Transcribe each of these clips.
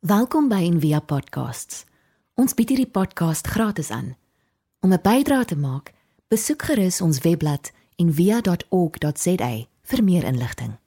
Welkom by Envia Podcasts. Ons bied hierdie podcast gratis aan. Om 'n bydrae te maak, besoek gerus ons webblad en via.org.za vir meer inligting.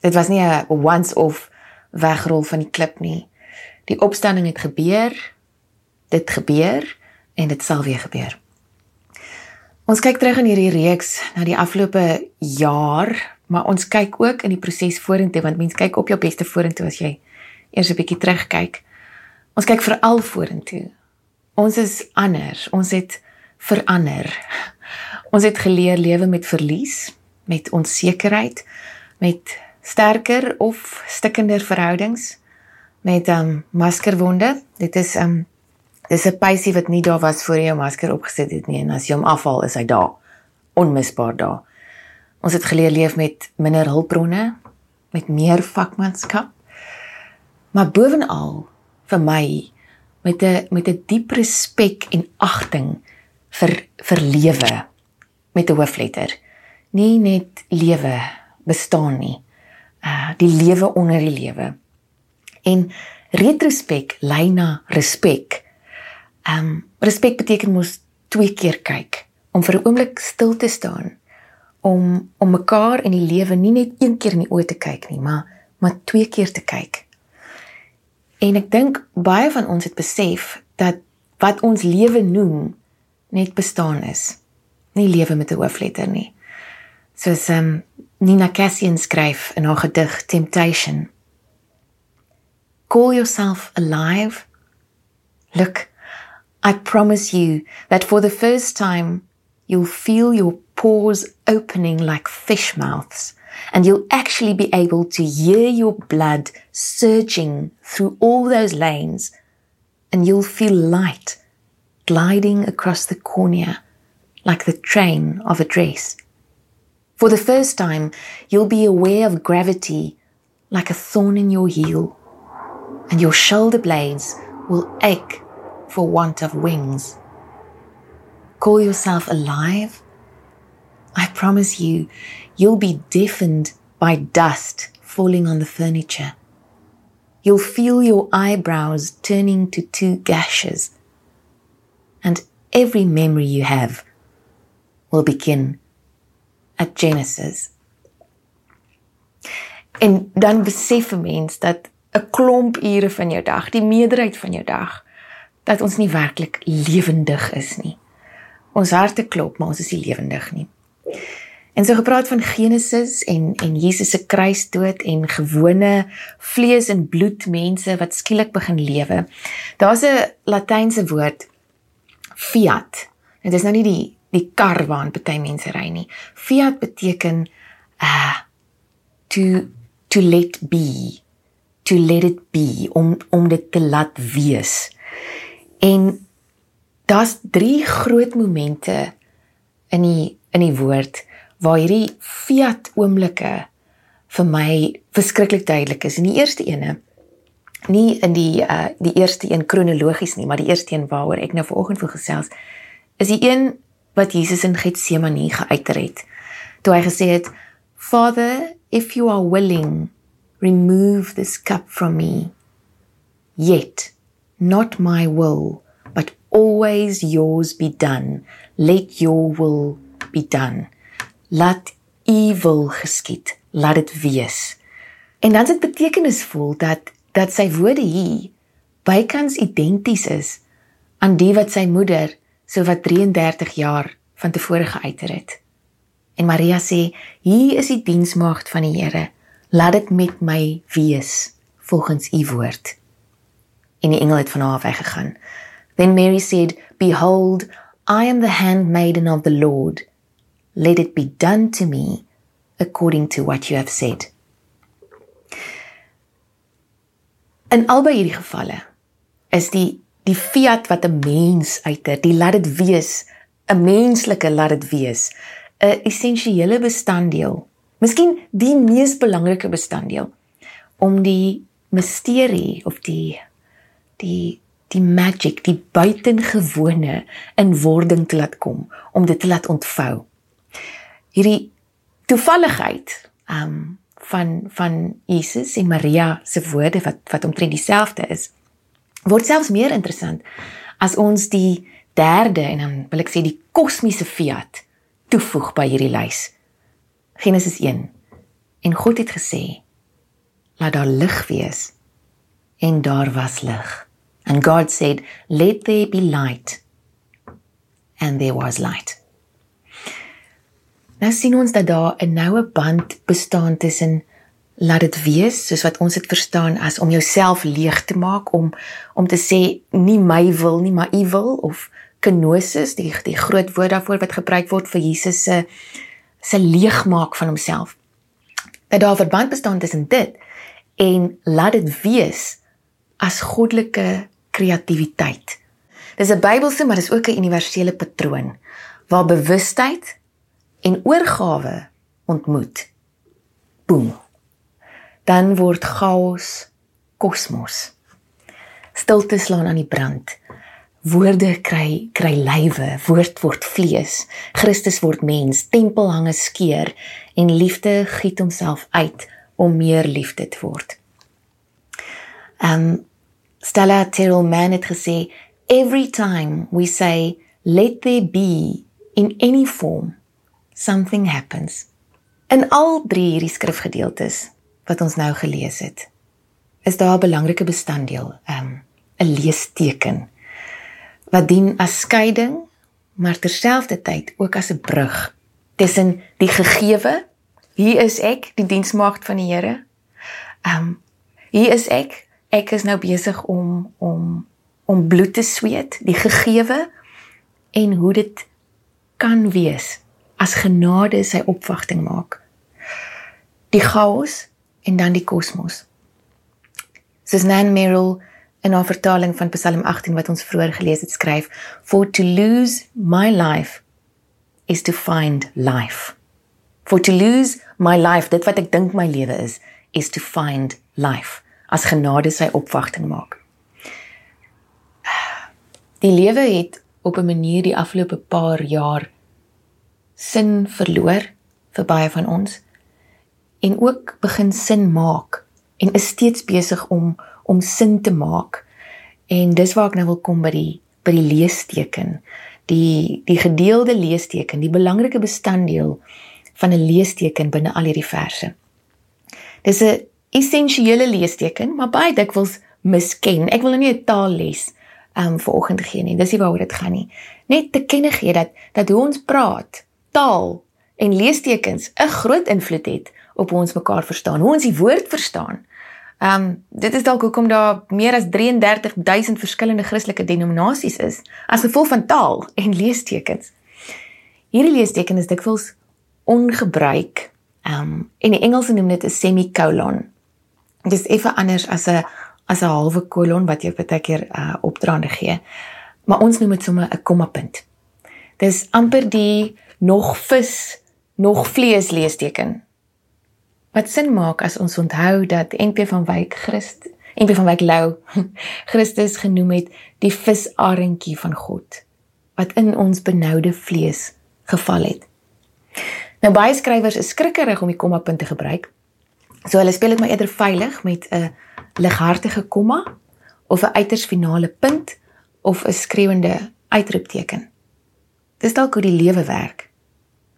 Dit was nie 'n once off wegrol van die klip nie. Die opstanding het gebeur. Dit gebeur en dit sal weer gebeur. Ons kyk terug in hierdie reeks na die afgelope jaar, maar ons kyk ook in die proses vorentoe want mense kyk op jou beste vorentoe as jy eers 'n bietjie terugkyk. Ons kyk veral vorentoe. Ons is anders. Ons het verander. Ons het geleer lewe met verlies, met onsekerheid, met sterker of stikkender verhoudings, met um maskerwonde. Dit is um dis 'n pysie wat nie daar was voor jy jou masker opgesit het nie en as jy hom afhaal is hy daar. Onmisbaar daar. Ons het geleer leef met minder hulpbronne, met meer vakmanskap. Maar bovenal vir my met 'n met 'n diep respek en agting vir vir lewe met 'n hoofletter. Nie net lewe bestaan nie. Uh die lewe onder die lewe. En retrospek lei na respek. Um respek beteken mos twee keer kyk om vir 'n oomblik stil te staan om om mekaar in die lewe nie net een keer in die oë te kyk nie, maar maar twee keer te kyk. En ek dink baie van ons het besef dat wat ons lewe noem net bestaan is. Nie lewe met 'n hoofletter nie. Soos um, Nina Cassian skryf in haar gedig Temptation. Call yourself alive. Look, I promise you that for the first time you'll feel your pores opening like fish mouths and you'll actually be able to hear your blood surging through all those lanes and you'll feel light gliding across the cornea like the train of a dress. For the first time, you'll be aware of gravity like a thorn in your heel, and your shoulder blades will ache for want of wings. Call yourself alive? I promise you, you'll be deafened by dust falling on the furniture. You'll feel your eyebrows turning to two gashes and every memory you have will begin at Genesis. En dan besef 'n mens dat 'n klomp ure van jou dag, die meerderheid van jou dag, dat ons nie werklik lewendig is nie. Ons harte klop, maar ons is nie lewendig nie. En so gepraat van Genesis en en Jesus se kruisdood en gewone vlees en bloed mense wat skielik begin lewe. Daar's 'n Latynse woord fiat. Dit is nou nie die die kar waarna baie mense ry nie. Fiat beteken uh to to let be. To let it be om om dit te laat wees. En daar's drie groot momente in die in die woord waar hierdie fiat oomblikke vir my verskriklik duidelik is. En die eerste ene nie in die uh die eerste een kronologies nie, maar die eerste een waaroor ek nou vanoggend wil gesels is die een wat Jesus in Getsemane geuiter het. Toe hy gesê het: "Father, if you are willing, remove this cup from me. Yet not my will, but always yours be done. Let your will be done. Laat u wil geskied. Laat dit wees." En dan is dit betekenisvol dat dat sy woorde hier bykans identies is aan die wat sy moeder so wat 33 jaar van tevore geuiter het. En Maria sê: "Hier is die diensmaagd van die Here. Laat dit met my wees volgens u woord." En die engel het van haar weggegaan. Then Mary said: "Behold, I am the handmaiden of the Lord. Let it be done to me according to what you have said." In albei hierdie gevalle is die die fiat wat 'n mens uiter, die laat dit wees, 'n menslike laat dit wees, 'n essensiële bestanddeel. Miskien die mees belangrike bestanddeel om die misterie of die die die magic, die buitengewone in wording te laat kom, om dit te laat ontvou. Hierdie toevalligheid um van van Jesus en Maria se woorde wat wat omtrent dieselfde is, word selfs meer interessant as ons die derde en dan wil ek sê die kosmiese fiat toevoeg by hierdie lys. Genesis 1. En God het gesê: Laat daar lig wees. En daar was lig. And God said, Let there be light. And there was light. Nou sien ons dat daar 'n noue band bestaan tussen laat dit wees soos wat ons dit verstaan as om jouself leeg te maak om om te sê nie my wil nie maar u wil of kenosis die die groot woord daarvoor wat gebruik word vir Jesus se se leegmaak van homself. Dat daar 'n verband bestaan tussen dit en laat dit wees as goddelike kreatiwiteit. Dis 'n Bybelse maar dis ook 'n universele patroon waar bewustheid en oorgawe ontmoet. Boom dan word chaos kosmos. Stilte slaan aan die brand. Woorde kry kry lywe, woord word vlees. Christus word mens, tempel hange skeur en liefde giet homself uit om meer liefde te word. Um Stella Terrell-Mann het gesê every time we say let there be in any form something happens. In al drie hierdie skrifgedeeltes wat ons nou gelees het, is daar 'n belangrike bestanddeel, ehm, 'n um, leesteken wat dien as skeiding, maar terselfdertyd ook as 'n brug tussen die gegewe, hier is ek, die diensmaagd van die Here. Ehm um, hier is ek, ek is nou besig om om om bloed te sweet, die gegewe en hoe dit kan wees as genade sy opwagting maak. Die chaos en dan die kosmos. Soos Nan Merrill in 'n vertaling van Psalm 18 wat ons vroeër gelees het skryf, for to lose my life is to find life. For to lose my life, dit wat ek dink my lewe is, is to find life as genade sy opwagting maak. Die lewe het op 'n manier die afgelope paar jaar sin verloor vir baie van ons en ook begin sin maak en is steeds besig om om sin te maak. En dis waar ek nou wil kom by die by die leesteken. Die die gedeelde leesteken, die belangrike bestanddeel van 'n leesteken binne al hierdie verse. Dis 'n essensiële leesteken, maar baie dikwels misken. Ek wil nou nie 'n taalles um vir oggend gee nie. Dis nie waaroor dit gaan nie. Net te kenne gee dat dat hoe ons praat, taal en leestekens 'n groot invloed het op hoe ons mekaar verstaan, hoe ons die woord verstaan. Ehm um, dit is dalk hoekom daar meer as 33000 verskillende Christelike denominasies is as gevolg van taal en leestekens. Hierdie leesteken is dikwels ongebruik. Ehm um, en die Engelse noem dit 'n semikolon. Dit is effe anders as 'n as 'n halwe kolon wat jy baie keer uh, opdraande gee. Maar ons noem dit sommer 'n kommapunt. Dis amper die nog vis, nog vlees leesteken wat sin maak as ons onthou dat NP van Wyk Christ NP van Wyk Lou Christus genoem het die visarentjie van God wat in ons benoude vlees geval het. Nou baie skrywers is skrikkerig om die komma punt te gebruik. So hulle speel dit maar eerder veilig met 'n lighartige komma of 'n uiters finale punt of 'n skreeuende uitroepteken. Dis dalk hoe die lewe werk.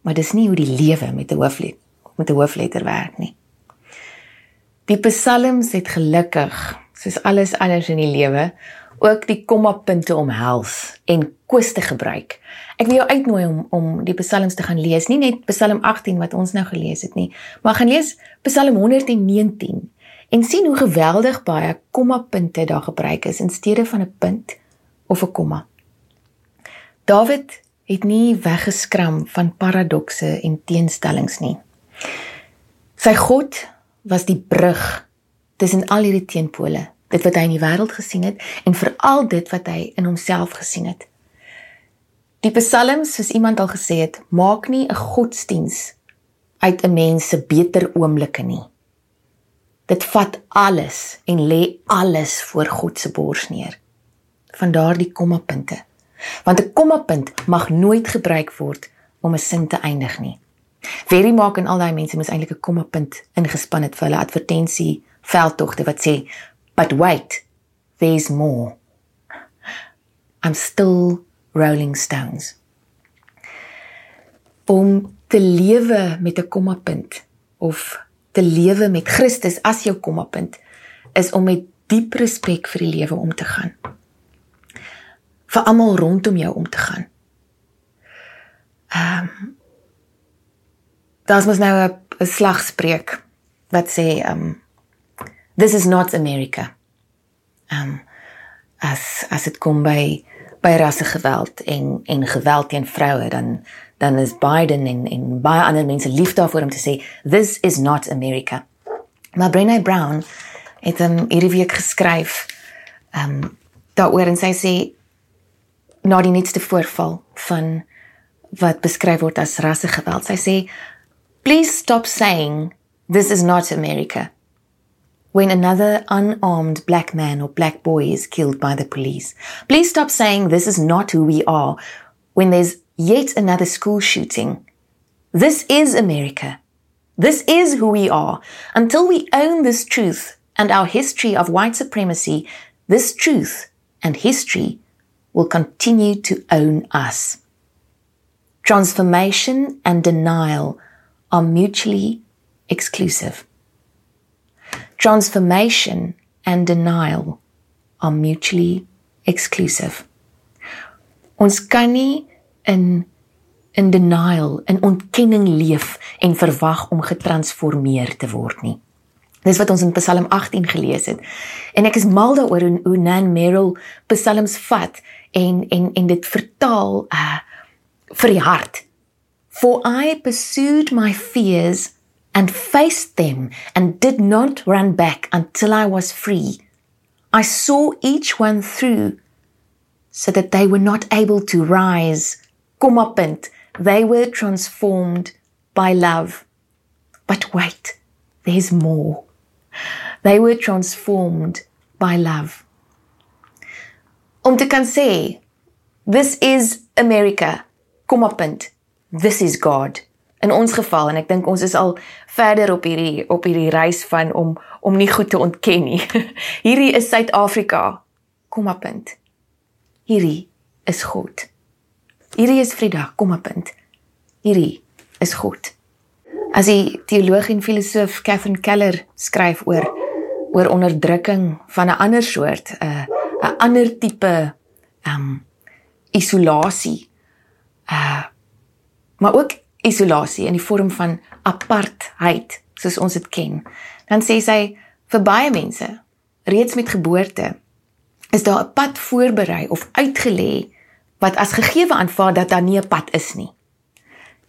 Maar dis nie hoe die lewe met 'n hoofletter met 'n hoofletter werk nie. Die psalms het gelukkig, soos alles anders in die lewe, ook die kommapunte omhels en koste gebruik. Ek wil jou uitnooi om om die psalms te gaan lees, nie net Psalm 18 wat ons nou gelees het nie, maar gaan lees Psalm 119 en sien hoe geweldig baie kommapunte daar gebruik is in steede van 'n punt of 'n komma. Dawid het nie weggeskram van paradokse en teenstellings nie. Sy God was die brug tussen al hierdie teenpole, dit wat hy in die wêreld gesien het en veral dit wat hy in homself gesien het. Die psalms, soos iemand al gesê het, maak nie 'n godsdiens uit 'n mens se beter oomblikke nie. Dit vat alles en lê alles voor God se bors neer. Van daardie kommapunte. Want 'n kommapunt mag nooit gebruik word om 'n sin te eindig nie. Very maak en al daai mense moes eintlik 'n komma punt ingespan het vir hulle advertensie veldtogte wat sê but wait there's more. I'm still rolling stones. Om te lewe met 'n komma punt of te lewe met Christus as jou komma punt is om met diep respek vir die lewe om te gaan vir almal rondom jou om te gaan ehm um, Daar's mos nou 'n slagspreuk wat sê um this is not America. Um as as dit kom by by rasse geweld en en geweld teen vroue dan dan is Biden en en baie ander mense lief daarvoor om te sê this is not America. Maar Brené Brown het 'n um, hierdie week geskryf um daaroor en sy sê na die nuutste voorval van wat beskryf word as rassegeweld. Sy sê Please stop saying this is not America. When another unarmed black man or black boy is killed by the police, please stop saying this is not who we are when there's yet another school shooting. This is America. This is who we are. Until we own this truth and our history of white supremacy, this truth and history will continue to own us. Transformation and denial are mutually exclusive. Transformation and denial are mutually exclusive. Ons kan nie in in denial en ontkenning leef en verwag om getransformeer te word nie. Dis wat ons in Psalm 18 gelees het. En ek is mal daaroor hoe, hoe Nan Merrill psalms vat en en en dit vertaal uh vir die hart For I pursued my fears and faced them and did not run back until I was free. I saw each one through so that they were not able to rise. Kom op punt. They were transformed by love. But wait, there's more. They were transformed by love. Om te kan sê, this is America. Kom op punt. this is God in ons geval en ek dink ons is al verder op hierdie op hierdie reis van om om nie goed te ontken nie. hierdie is Suid-Afrika. Kom op punt. Hierdie is God. Hierdie is Frida, kom op punt. Hierdie is God. As die teoloog en filosoof Catherine Keller skryf oor oor onderdrukking van 'n ander soort, 'n uh, 'n ander tipe um isolasie. Uh maar ook isolasie in die vorm van apartheid soos ons dit ken. Dan sê sy vir baie mense reeds met geboorte is daar 'n pad voorberei of uitgelê wat as gegeewe aanvaar dat daar nie 'n pad is nie.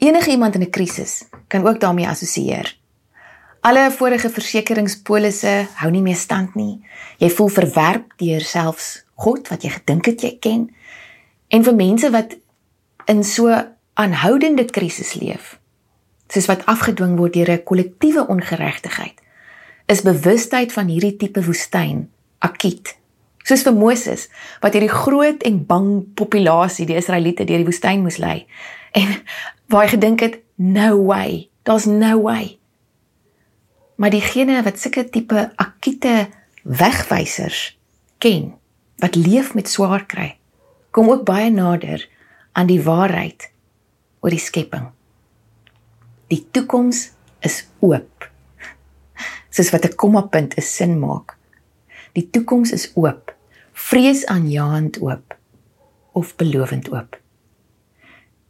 Enige iemand in 'n krisis kan ook daarmee assosieer. Alle vorige versekeringspolisse hou nie meer stand nie. Jy voel verwerp deur selfs God wat jy gedink het jy ken. En vir mense wat in so aanhoudende krisis leef, soos wat afgedwing word deur 'n kollektiewe ongeregtigheid, is bewustheid van hierdie tipe woestyn akiet. Soos vir Moses wat hierdie groot en bang populasie die Israeliete deur die woestyn moes lei en waar hy gedink het no way, daar's no way. Maar diegene wat sulke tipe akiete wegwysers ken, wat leef met swaar kry, kom ook baie nader aan die waarheid oor die skepping. Die toekoms is oop. Soos wat 'n kommapunt 'n sin maak. Die toekoms is oop. Vrees aanjaend oop of belovend oop.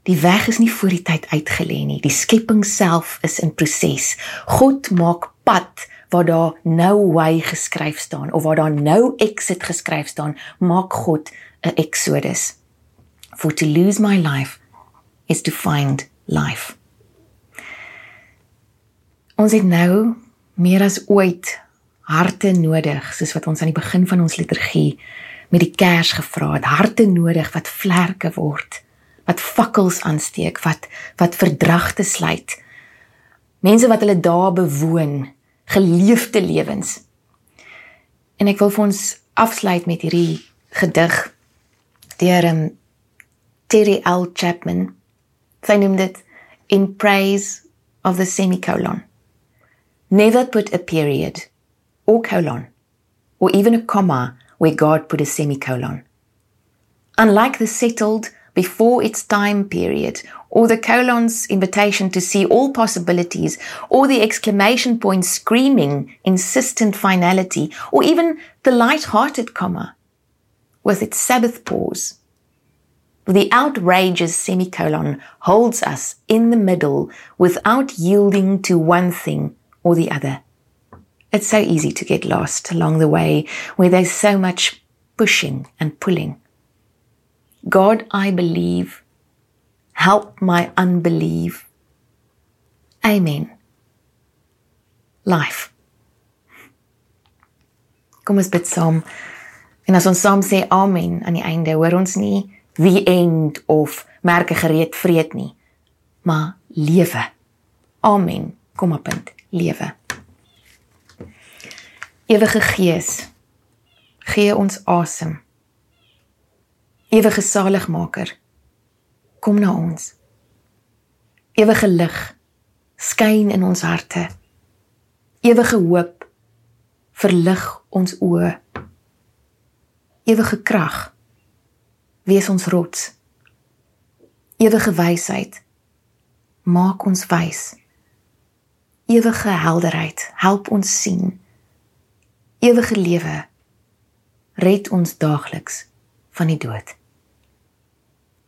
Die weg is nie voor die tyd uitgelê nie. Die skepping self is in proses. God maak pad waar daar no way geskryf staan of waar daar no exit geskryf staan, maak God 'n exodus. For to lose my life is to find life. Ons het nou meer as ooit harte nodig, soos wat ons aan die begin van ons liturgie met die kers gevra het, harte nodig wat vlerke word, wat fakkels aansteek, wat wat verdragte sluit. Mense wat hulle dae bewoon, geleefde lewens. En ek wil vir ons afsluit met hierdie gedig deur 'n Terry L Chapman Sy noem dit in praise of the semicolon. Never put a period or colon or even a comma where God put a semicolon. Unlike the settled before its time period, or the colon's invitation to see all possibilities, or the exclamation point screaming insistent finality, or even the light-hearted comma with its Sabbath pause. The outrageous semicolon holds us in the middle without yielding to one thing or the other. It's so easy to get lost along the way where there's so much pushing and pulling. God, I believe. Help my unbelief. Amen. Life. Kom ons bid saam. En as ons saam sê amen aan die einde, hoor ons nie the end of merke gereed vreet nie, maar lewe. Amen. Kom op punt. Lewe. Ewige Gees, gee ons asem. Ewige Saligmaker, kom na ons. Ewige lig, skyn in ons harte. Ewige hoop, verlig ons oë. Ewige krag, wees ons rots. Ewige wysheid, maak ons wys. Ewige helderheid, help ons sien. Ewige lewe, red ons daagliks van die dood.